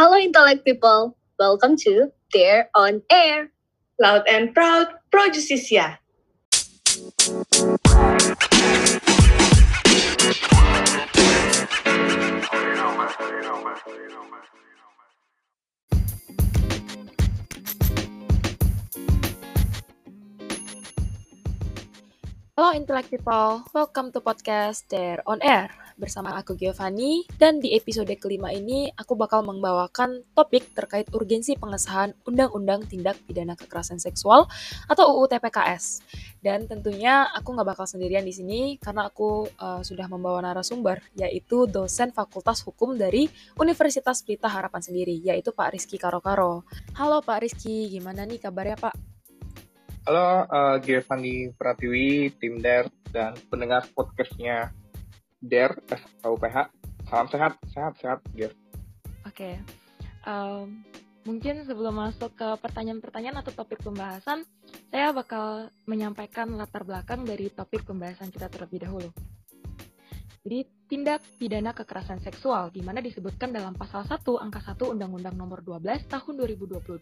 Hello, intellect people. Welcome to Dare on Air. Loud and proud, pro justisia. Halo Intellect People, welcome to podcast Dare on Air. Bersama aku Giovanni, dan di episode kelima ini aku bakal membawakan topik terkait urgensi pengesahan Undang-Undang Tindak Pidana Kekerasan Seksual atau UU TPKS. Dan tentunya aku nggak bakal sendirian di sini karena aku uh, sudah membawa narasumber, yaitu dosen Fakultas Hukum dari Universitas Pelita Harapan sendiri, yaitu Pak Rizky Karokaro. Halo Pak Rizky, gimana nih kabarnya Pak? Halo, uh, Giovanni Pratiwi, tim DER, dan pendengar podcastnya DER, SKUPH. Salam sehat, sehat, sehat, Giv. Oke, okay. um, mungkin sebelum masuk ke pertanyaan-pertanyaan atau topik pembahasan, saya bakal menyampaikan latar belakang dari topik pembahasan kita terlebih dahulu. Jadi tindak pidana kekerasan seksual di mana disebutkan dalam pasal 1 angka 1 Undang-Undang Nomor 12 Tahun 2022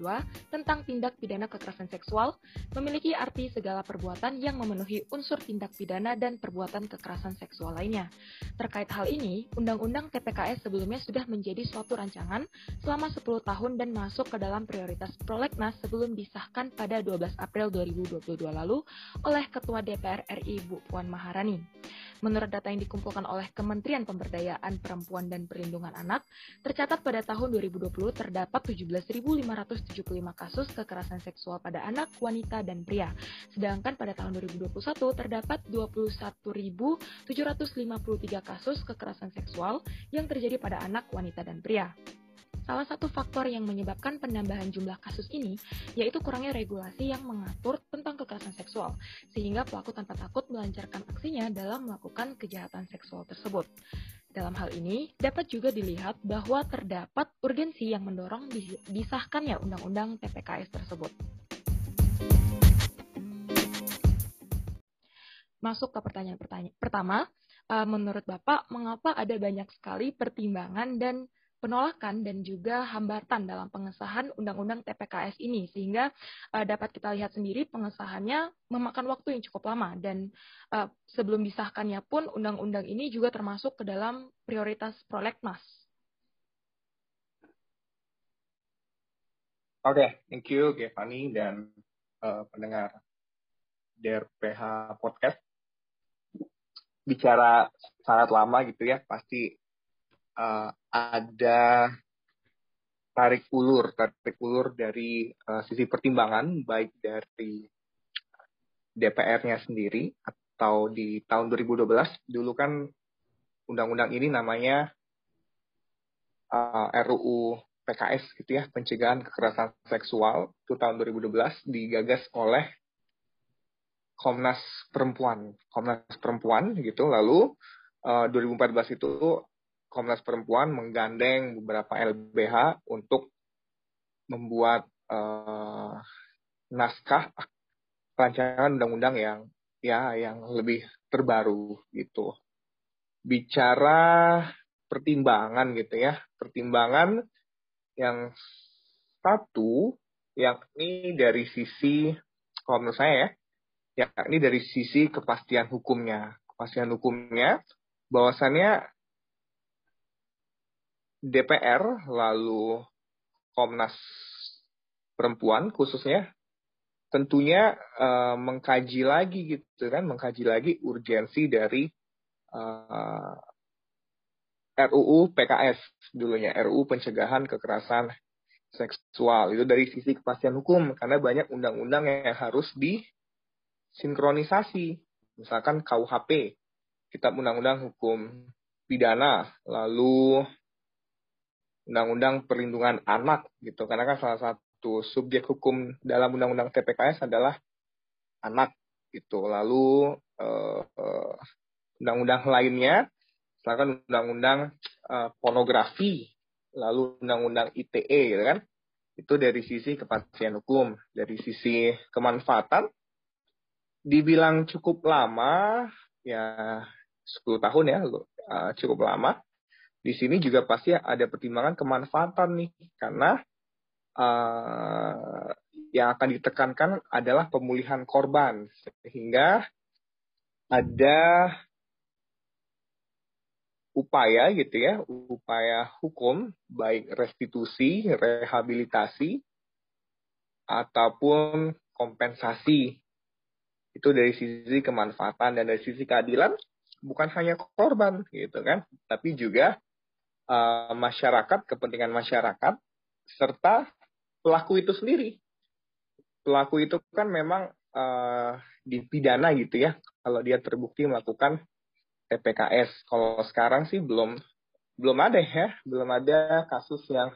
tentang tindak pidana kekerasan seksual memiliki arti segala perbuatan yang memenuhi unsur tindak pidana dan perbuatan kekerasan seksual lainnya. Terkait hal ini, Undang-Undang TPKS sebelumnya sudah menjadi suatu rancangan selama 10 tahun dan masuk ke dalam prioritas prolegnas sebelum disahkan pada 12 April 2022 lalu oleh Ketua DPR RI Bu Puan Maharani. Menurut data yang dikumpulkan oleh Kementerian Pemberdayaan Perempuan dan Perlindungan Anak, tercatat pada tahun 2020 terdapat 17.575 kasus kekerasan seksual pada anak, wanita, dan pria. Sedangkan pada tahun 2021 terdapat 21.753 kasus kekerasan seksual yang terjadi pada anak, wanita, dan pria. Salah satu faktor yang menyebabkan penambahan jumlah kasus ini yaitu kurangnya regulasi yang mengatur tentang kekerasan seksual, sehingga pelaku tanpa takut melancarkan aksinya dalam melakukan kejahatan seksual tersebut. Dalam hal ini, dapat juga dilihat bahwa terdapat urgensi yang mendorong disahkannya undang-undang TPKS tersebut. Masuk ke pertanyaan-pertanyaan pertama, eh, menurut Bapak, mengapa ada banyak sekali pertimbangan dan penolakan dan juga hambatan dalam pengesahan Undang-Undang TPKS ini sehingga uh, dapat kita lihat sendiri pengesahannya memakan waktu yang cukup lama dan uh, sebelum disahkannya pun undang-undang ini juga termasuk ke dalam prioritas prolegnas. Oke, okay, thank you Giovanni dan uh, pendengar DRPH podcast. Bicara sangat lama gitu ya, pasti uh, ada tarik ulur, tarik ulur dari uh, sisi pertimbangan baik dari DPR-nya sendiri atau di tahun 2012 dulu kan undang-undang ini namanya uh, eh, RUU PKS gitu ya, pencegahan kekerasan seksual. Itu tahun 2012 digagas oleh Komnas Perempuan, Komnas Perempuan gitu. Lalu uh, 2014 itu Komnas Perempuan menggandeng beberapa LBH untuk membuat uh, naskah rancangan undang-undang yang ya yang lebih terbaru gitu. Bicara pertimbangan gitu ya, pertimbangan yang satu yakni dari sisi kalau menurut saya ya, yakni dari sisi kepastian hukumnya. Kepastian hukumnya bahwasannya DPR lalu Komnas Perempuan khususnya tentunya uh, mengkaji lagi gitu kan mengkaji lagi urgensi dari uh, eh, RUU PKS dulunya RUU pencegahan kekerasan seksual. Itu dari sisi kepastian hukum karena banyak undang-undang yang harus disinkronisasi. Misalkan KUHP Kitab Undang-Undang Hukum Pidana lalu undang-undang perlindungan anak gitu. Karena kan salah satu subjek hukum dalam undang-undang TPKS adalah anak gitu. Lalu uh, uh, undang-undang lainnya misalkan undang-undang uh, pornografi lalu undang-undang ITE gitu kan itu dari sisi kepastian hukum dari sisi kemanfaatan. Dibilang cukup lama ya 10 tahun ya cukup lama di sini juga pasti ada pertimbangan kemanfaatan nih, karena uh, yang akan ditekankan adalah pemulihan korban, sehingga ada upaya gitu ya, upaya hukum baik restitusi, rehabilitasi ataupun kompensasi. Itu dari sisi kemanfaatan dan dari sisi keadilan bukan hanya korban gitu kan, tapi juga uh, masyarakat, kepentingan masyarakat serta pelaku itu sendiri. Pelaku itu kan memang uh, dipidana gitu ya kalau dia terbukti melakukan TPKS. Kalau sekarang sih belum belum ada ya, belum ada kasus yang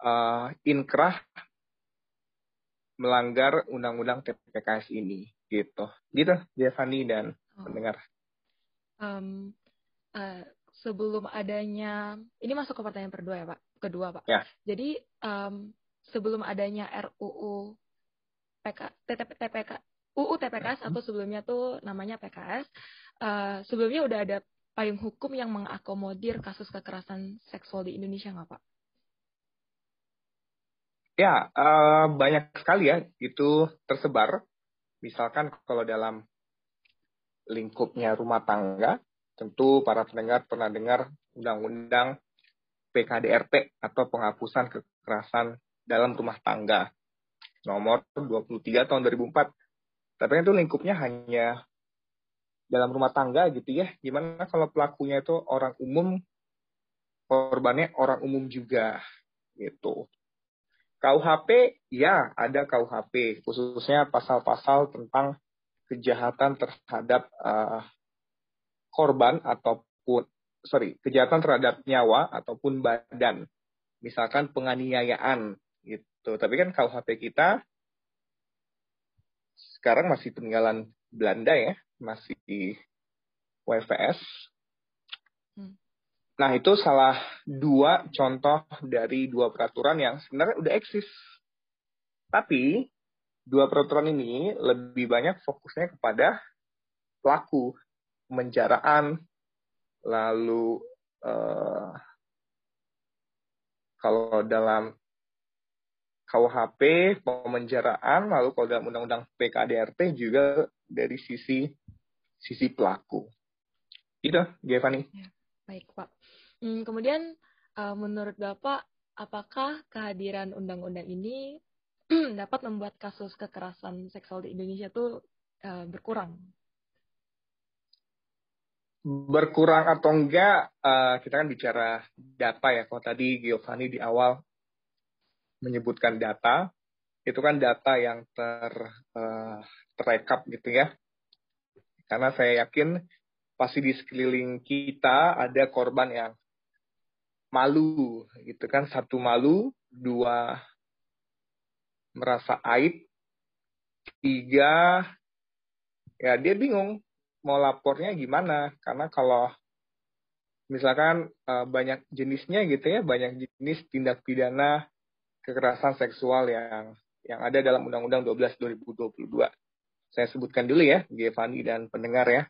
uh, inkrah melanggar undang-undang TPKS ini gitu. Gitu, Devani dan oh. pendengar. Um, uh, sebelum adanya ini masuk ke pertanyaan kedua ya Pak, kedua Pak. Ya. Jadi um, sebelum adanya RUU PK, TTP, TPK, UU TPKS atau sebelumnya tuh namanya PKS. Uh, sebelumnya udah ada payung hukum yang mengakomodir kasus kekerasan seksual di Indonesia nggak Pak? Ya, uh, banyak sekali ya itu tersebar. Misalkan kalau dalam lingkupnya rumah tangga, tentu para pendengar pernah dengar undang-undang PKDRT atau penghapusan kekerasan dalam rumah tangga nomor 23 tahun 2004 tapi itu lingkupnya hanya dalam rumah tangga gitu ya. Gimana kalau pelakunya itu orang umum, korbannya orang umum juga gitu. KUHP, ya ada KUHP, khususnya pasal-pasal tentang kejahatan terhadap uh, korban ataupun sorry kejahatan terhadap nyawa ataupun badan, misalkan penganiayaan gitu. Tapi kan KUHP kita sekarang masih peninggalan Belanda ya, masih di WVS. Hmm. Nah, itu salah dua contoh dari dua peraturan yang sebenarnya udah eksis. Tapi, dua peraturan ini lebih banyak fokusnya kepada pelaku, penjaraan, lalu uh, kalau dalam KUHP pemenjaraan, lalu kalau dalam Undang-Undang PKDRT juga dari sisi sisi pelaku. Itu, Giovanni. Ya, baik, Pak. Hmm, kemudian, uh, menurut Bapak, apakah kehadiran undang-undang ini dapat membuat kasus kekerasan seksual di Indonesia itu uh, berkurang? Berkurang atau enggak, uh, kita kan bicara data ya. Kalau tadi Giovanni di awal menyebutkan data, itu kan data yang ter uh, terekap gitu ya. Karena saya yakin pasti di sekeliling kita ada korban yang malu gitu kan. Satu malu, dua merasa aib, tiga ya dia bingung mau lapornya gimana. Karena kalau misalkan uh, banyak jenisnya gitu ya, banyak jenis tindak pidana kekerasan seksual yang yang ada dalam Undang-Undang 12 2022. Saya sebutkan dulu ya, Giovanni dan pendengar ya.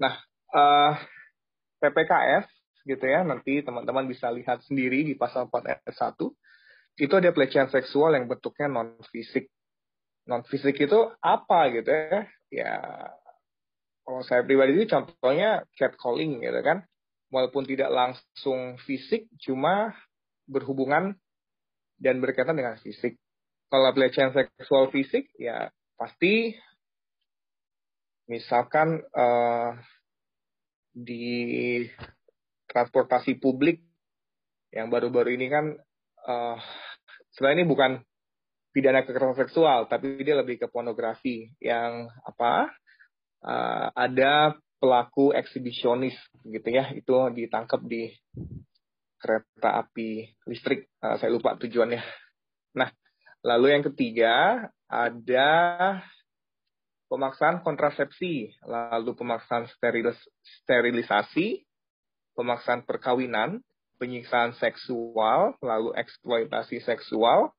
Nah, uh, eh, PPKS gitu ya, nanti teman-teman bisa lihat sendiri di pasal 4 ayat 1. Itu ada pelecehan seksual yang bentuknya non fisik. Non fisik itu apa gitu ya? Ya kalau saya pribadi itu contohnya catcalling gitu kan. Walaupun tidak langsung fisik, cuma berhubungan dan berkaitan dengan fisik. Kalau pelecehan seksual fisik, ya pasti misalkan uh, di transportasi publik yang baru-baru ini kan uh, sebenarnya ini bukan pidana kekerasan seksual, tapi dia lebih ke pornografi yang apa? Uh, ada pelaku eksibisionis gitu ya, itu ditangkap di kereta api listrik. Uh, saya lupa tujuannya. Nah, lalu yang ketiga ada pemaksaan kontrasepsi, lalu pemaksaan sterilis, sterilisasi, pemaksaan perkawinan, penyiksaan seksual, lalu eksploitasi seksual,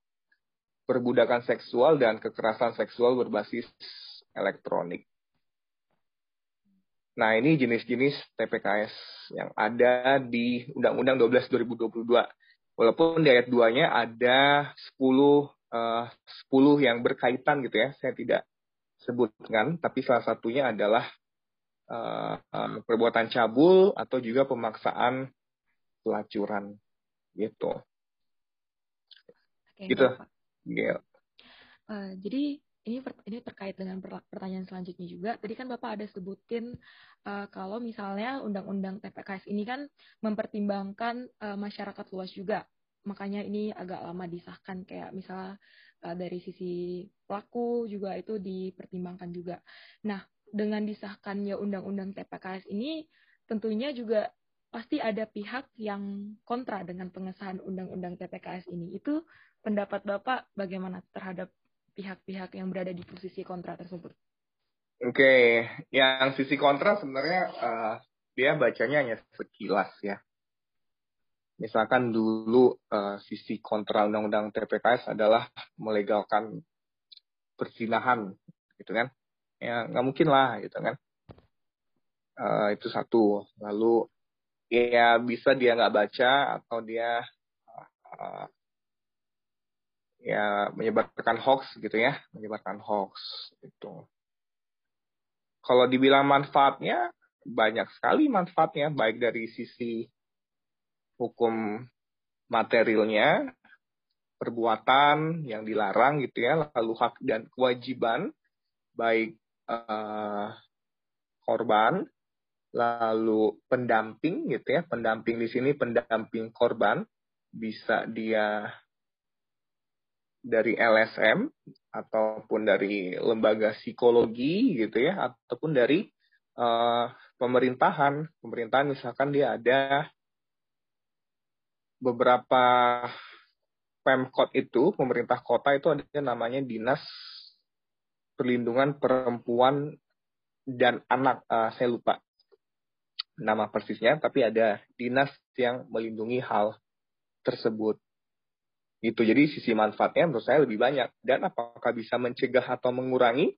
perbudakan seksual, dan kekerasan seksual berbasis elektronik. Nah, ini jenis-jenis TPKS yang ada di Undang-Undang 12 2022. Walaupun di ayat 2-nya ada 10 uh, 10 yang berkaitan gitu ya. Saya tidak sebutkan, tapi salah satunya adalah uh, uh, perbuatan cabul atau juga pemaksaan pelacuran gitu. Oke, gitu. Pak. Uh, jadi ini ini terkait dengan pertanyaan selanjutnya juga. Tadi kan Bapak ada sebutin uh, kalau misalnya undang-undang TPKS ini kan mempertimbangkan uh, masyarakat luas juga. Makanya ini agak lama disahkan kayak misalnya uh, dari sisi pelaku juga itu dipertimbangkan juga. Nah, dengan disahkannya undang-undang TPKS ini tentunya juga pasti ada pihak yang kontra dengan pengesahan undang-undang TPKS ini. Itu pendapat Bapak bagaimana terhadap pihak-pihak yang berada di posisi kontra tersebut? Oke, okay. yang sisi kontra sebenarnya uh, dia bacanya hanya sekilas ya. Misalkan dulu uh, sisi kontra undang-undang TPKS adalah melegalkan persinahan, gitu kan? Ya nggak mungkin lah, gitu kan? Uh, itu satu. Lalu ya bisa dia nggak baca atau dia uh, ya menyebarkan hoax gitu ya, menyebarkan hoax itu. Kalau dibilang manfaatnya banyak sekali manfaatnya baik dari sisi hukum materialnya, perbuatan yang dilarang gitu ya, lalu hak dan kewajiban baik uh, korban, lalu pendamping gitu ya, pendamping di sini pendamping korban bisa dia dari LSM ataupun dari lembaga psikologi gitu ya ataupun dari uh, pemerintahan. Pemerintahan misalkan dia ada beberapa pemkot itu pemerintah kota itu ada namanya dinas perlindungan perempuan dan anak. Uh, saya lupa nama persisnya tapi ada dinas yang melindungi hal tersebut Gitu. Jadi sisi manfaatnya menurut saya lebih banyak. Dan apakah bisa mencegah atau mengurangi?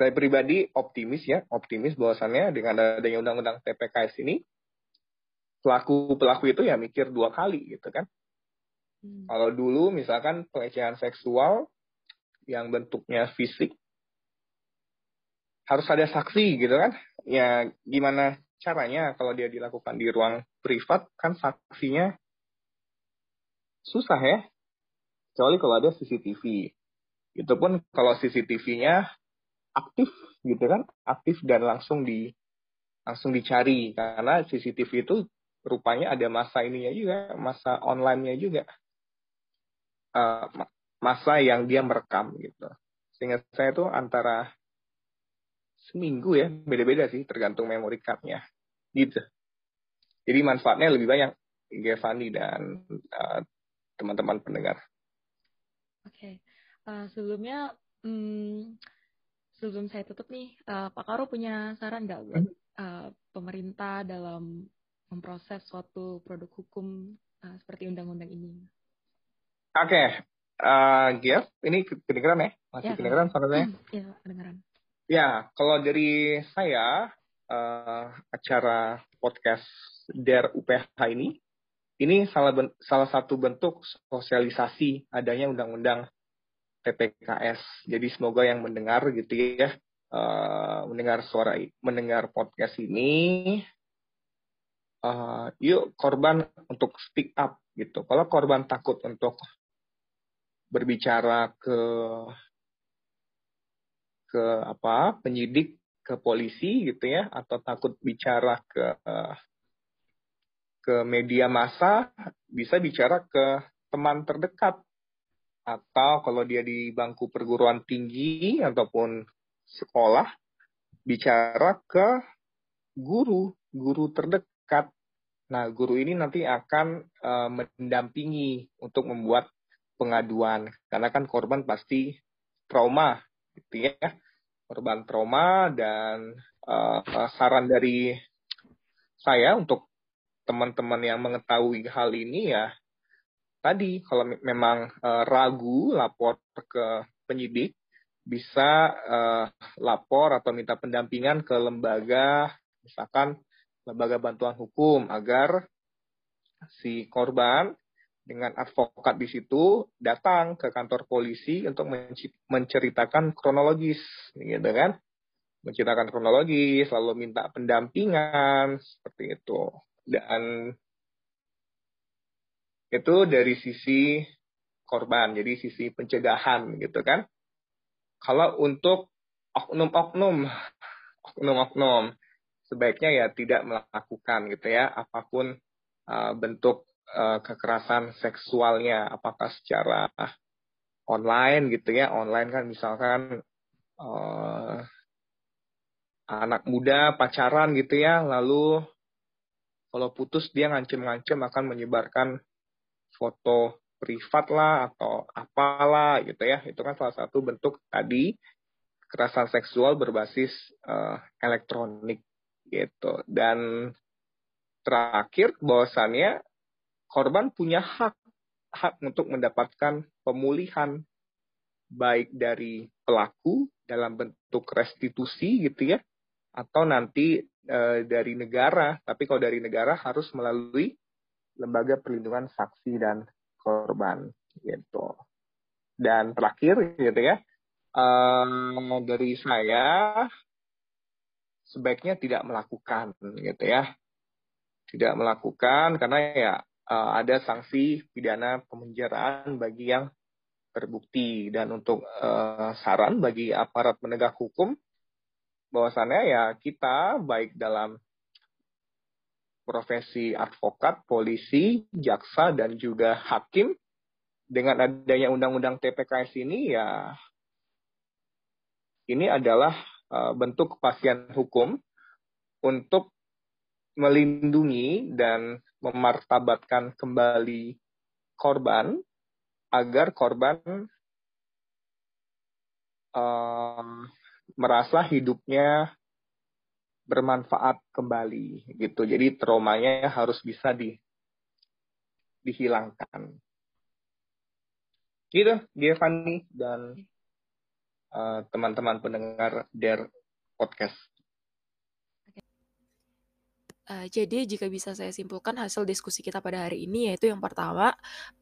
Saya pribadi optimis ya, optimis bahwasannya dengan adanya undang-undang TPKS ini, pelaku-pelaku itu ya mikir dua kali gitu kan. Hmm. Kalau dulu misalkan pelecehan seksual yang bentuknya fisik, harus ada saksi gitu kan. Ya gimana caranya kalau dia dilakukan di ruang privat kan saksinya susah ya. Kecuali kalau ada CCTV. Itu pun kalau CCTV-nya aktif gitu kan, aktif dan langsung di langsung dicari karena CCTV itu rupanya ada masa ininya juga, masa online-nya juga. Uh, masa yang dia merekam gitu. Sehingga saya tuh antara seminggu ya, beda-beda sih tergantung memory card-nya. Gitu. Jadi manfaatnya lebih banyak Gevani dan uh, teman-teman pendengar. Oke, okay. uh, eh, sebelumnya hmm, sebelum saya tutup nih, uh, Pak Karo punya saran nggak buat uh, pemerintah dalam memproses suatu produk hukum uh, seperti undang-undang ini? Oke, okay. uh, Geoff, ini kedengeran ya? Masih ya, kedengeran suaranya? Iya, kedengeran. Ya, kalau dari saya, uh, acara podcast DER UPH ini ini salah, salah satu bentuk sosialisasi adanya undang-undang TPKS. Jadi semoga yang mendengar gitu ya, uh, mendengar suara, mendengar podcast ini, uh, yuk korban untuk speak up gitu. Kalau korban takut untuk berbicara ke ke apa penyidik ke polisi gitu ya atau takut bicara ke uh, ke media massa, bisa bicara ke teman terdekat. Atau kalau dia di bangku perguruan tinggi ataupun sekolah, bicara ke guru, guru terdekat. Nah, guru ini nanti akan uh, mendampingi untuk membuat pengaduan. Karena kan korban pasti trauma, gitu ya. Korban trauma dan uh, saran dari saya untuk teman-teman yang mengetahui hal ini ya tadi kalau memang uh, ragu lapor ke penyidik bisa uh, lapor atau minta pendampingan ke lembaga, misalkan lembaga bantuan hukum agar si korban dengan advokat di situ datang ke kantor polisi untuk menceritakan kronologis, gitu kan? Menceritakan kronologis, lalu minta pendampingan seperti itu. Dan itu dari sisi korban, jadi sisi pencegahan gitu kan. Kalau untuk oknum-oknum, oknum-oknum, sebaiknya ya tidak melakukan gitu ya, apa pun uh, bentuk uh, kekerasan seksualnya, apakah secara online gitu ya, online kan misalkan uh, anak muda pacaran gitu ya, lalu kalau putus dia ngancem-ngancem akan menyebarkan foto privat lah atau apalah gitu ya, itu kan salah satu bentuk tadi kekerasan seksual berbasis uh, elektronik gitu. Dan terakhir bahwasannya korban punya hak hak untuk mendapatkan pemulihan baik dari pelaku dalam bentuk restitusi gitu ya atau nanti e, dari negara tapi kalau dari negara harus melalui lembaga perlindungan saksi dan korban gitu. Dan terakhir gitu ya e, dari saya sebaiknya tidak melakukan gitu ya. Tidak melakukan karena ya uh, ada sanksi pidana pemenjaraan bagi yang terbukti. Dan untuk uh, saran bagi aparat penegak hukum bahwasannya ya kita baik dalam profesi advokat, polisi, jaksa dan juga hakim dengan adanya undang-undang TPKS ini ya ini adalah uh, bentuk kepastian hukum untuk melindungi dan memartabatkan kembali korban agar korban um, merasa hidupnya bermanfaat kembali gitu. Jadi traumanya harus bisa di dihilangkan. Gitu, dia Fanny dan eh, teman-teman uh, pendengar der podcast. Uh, jadi jika bisa saya simpulkan hasil diskusi kita pada hari ini yaitu yang pertama,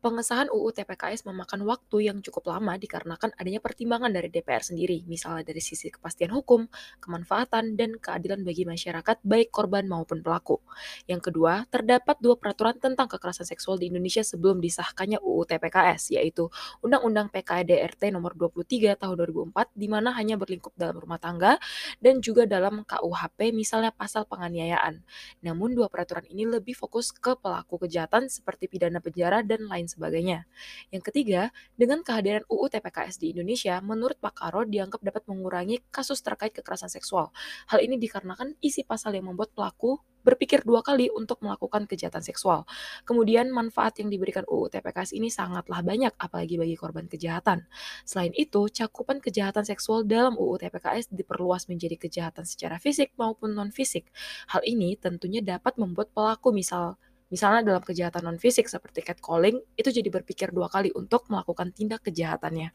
pengesahan UU TPKS memakan waktu yang cukup lama dikarenakan adanya pertimbangan dari DPR sendiri, misalnya dari sisi kepastian hukum, kemanfaatan, dan keadilan bagi masyarakat baik korban maupun pelaku. Yang kedua, terdapat dua peraturan tentang kekerasan seksual di Indonesia sebelum disahkannya UU TPKS, yaitu Undang-Undang PKDRT nomor 23 tahun 2004 di mana hanya berlingkup dalam rumah tangga dan juga dalam KUHP misalnya pasal penganiayaan. Namun dua peraturan ini lebih fokus ke pelaku kejahatan seperti pidana penjara dan lain sebagainya. Yang ketiga, dengan kehadiran UU TPKS di Indonesia, menurut Pak Karo dianggap dapat mengurangi kasus terkait kekerasan seksual. Hal ini dikarenakan isi pasal yang membuat pelaku berpikir dua kali untuk melakukan kejahatan seksual. Kemudian manfaat yang diberikan UU TPKS ini sangatlah banyak apalagi bagi korban kejahatan. Selain itu, cakupan kejahatan seksual dalam UU TPKS diperluas menjadi kejahatan secara fisik maupun non-fisik. Hal ini tentunya dapat membuat pelaku misal misalnya dalam kejahatan non-fisik seperti catcalling, itu jadi berpikir dua kali untuk melakukan tindak kejahatannya.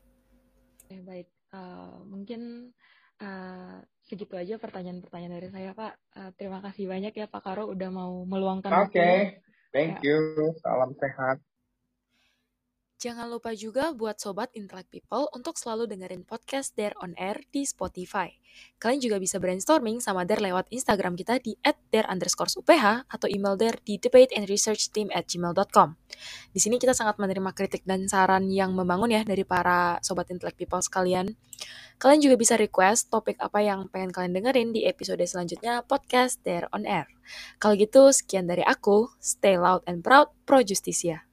Baik. Uh, mungkin uh, segitu aja pertanyaan-pertanyaan dari saya Pak. Uh, terima kasih banyak ya Pak Karo udah mau meluangkan Oke, okay. thank ya. you. Salam sehat. Jangan lupa juga buat Sobat Intellect People untuk selalu dengerin podcast Dare on Air di Spotify. Kalian juga bisa brainstorming sama Dare lewat Instagram kita di at dare underscore UPH atau email Dare di debate and research team at gmail.com. Di sini kita sangat menerima kritik dan saran yang membangun ya dari para Sobat Intellect People sekalian. Kalian juga bisa request topik apa yang pengen kalian dengerin di episode selanjutnya podcast Dare on Air. Kalau gitu, sekian dari aku. Stay loud and proud, Pro Justisia.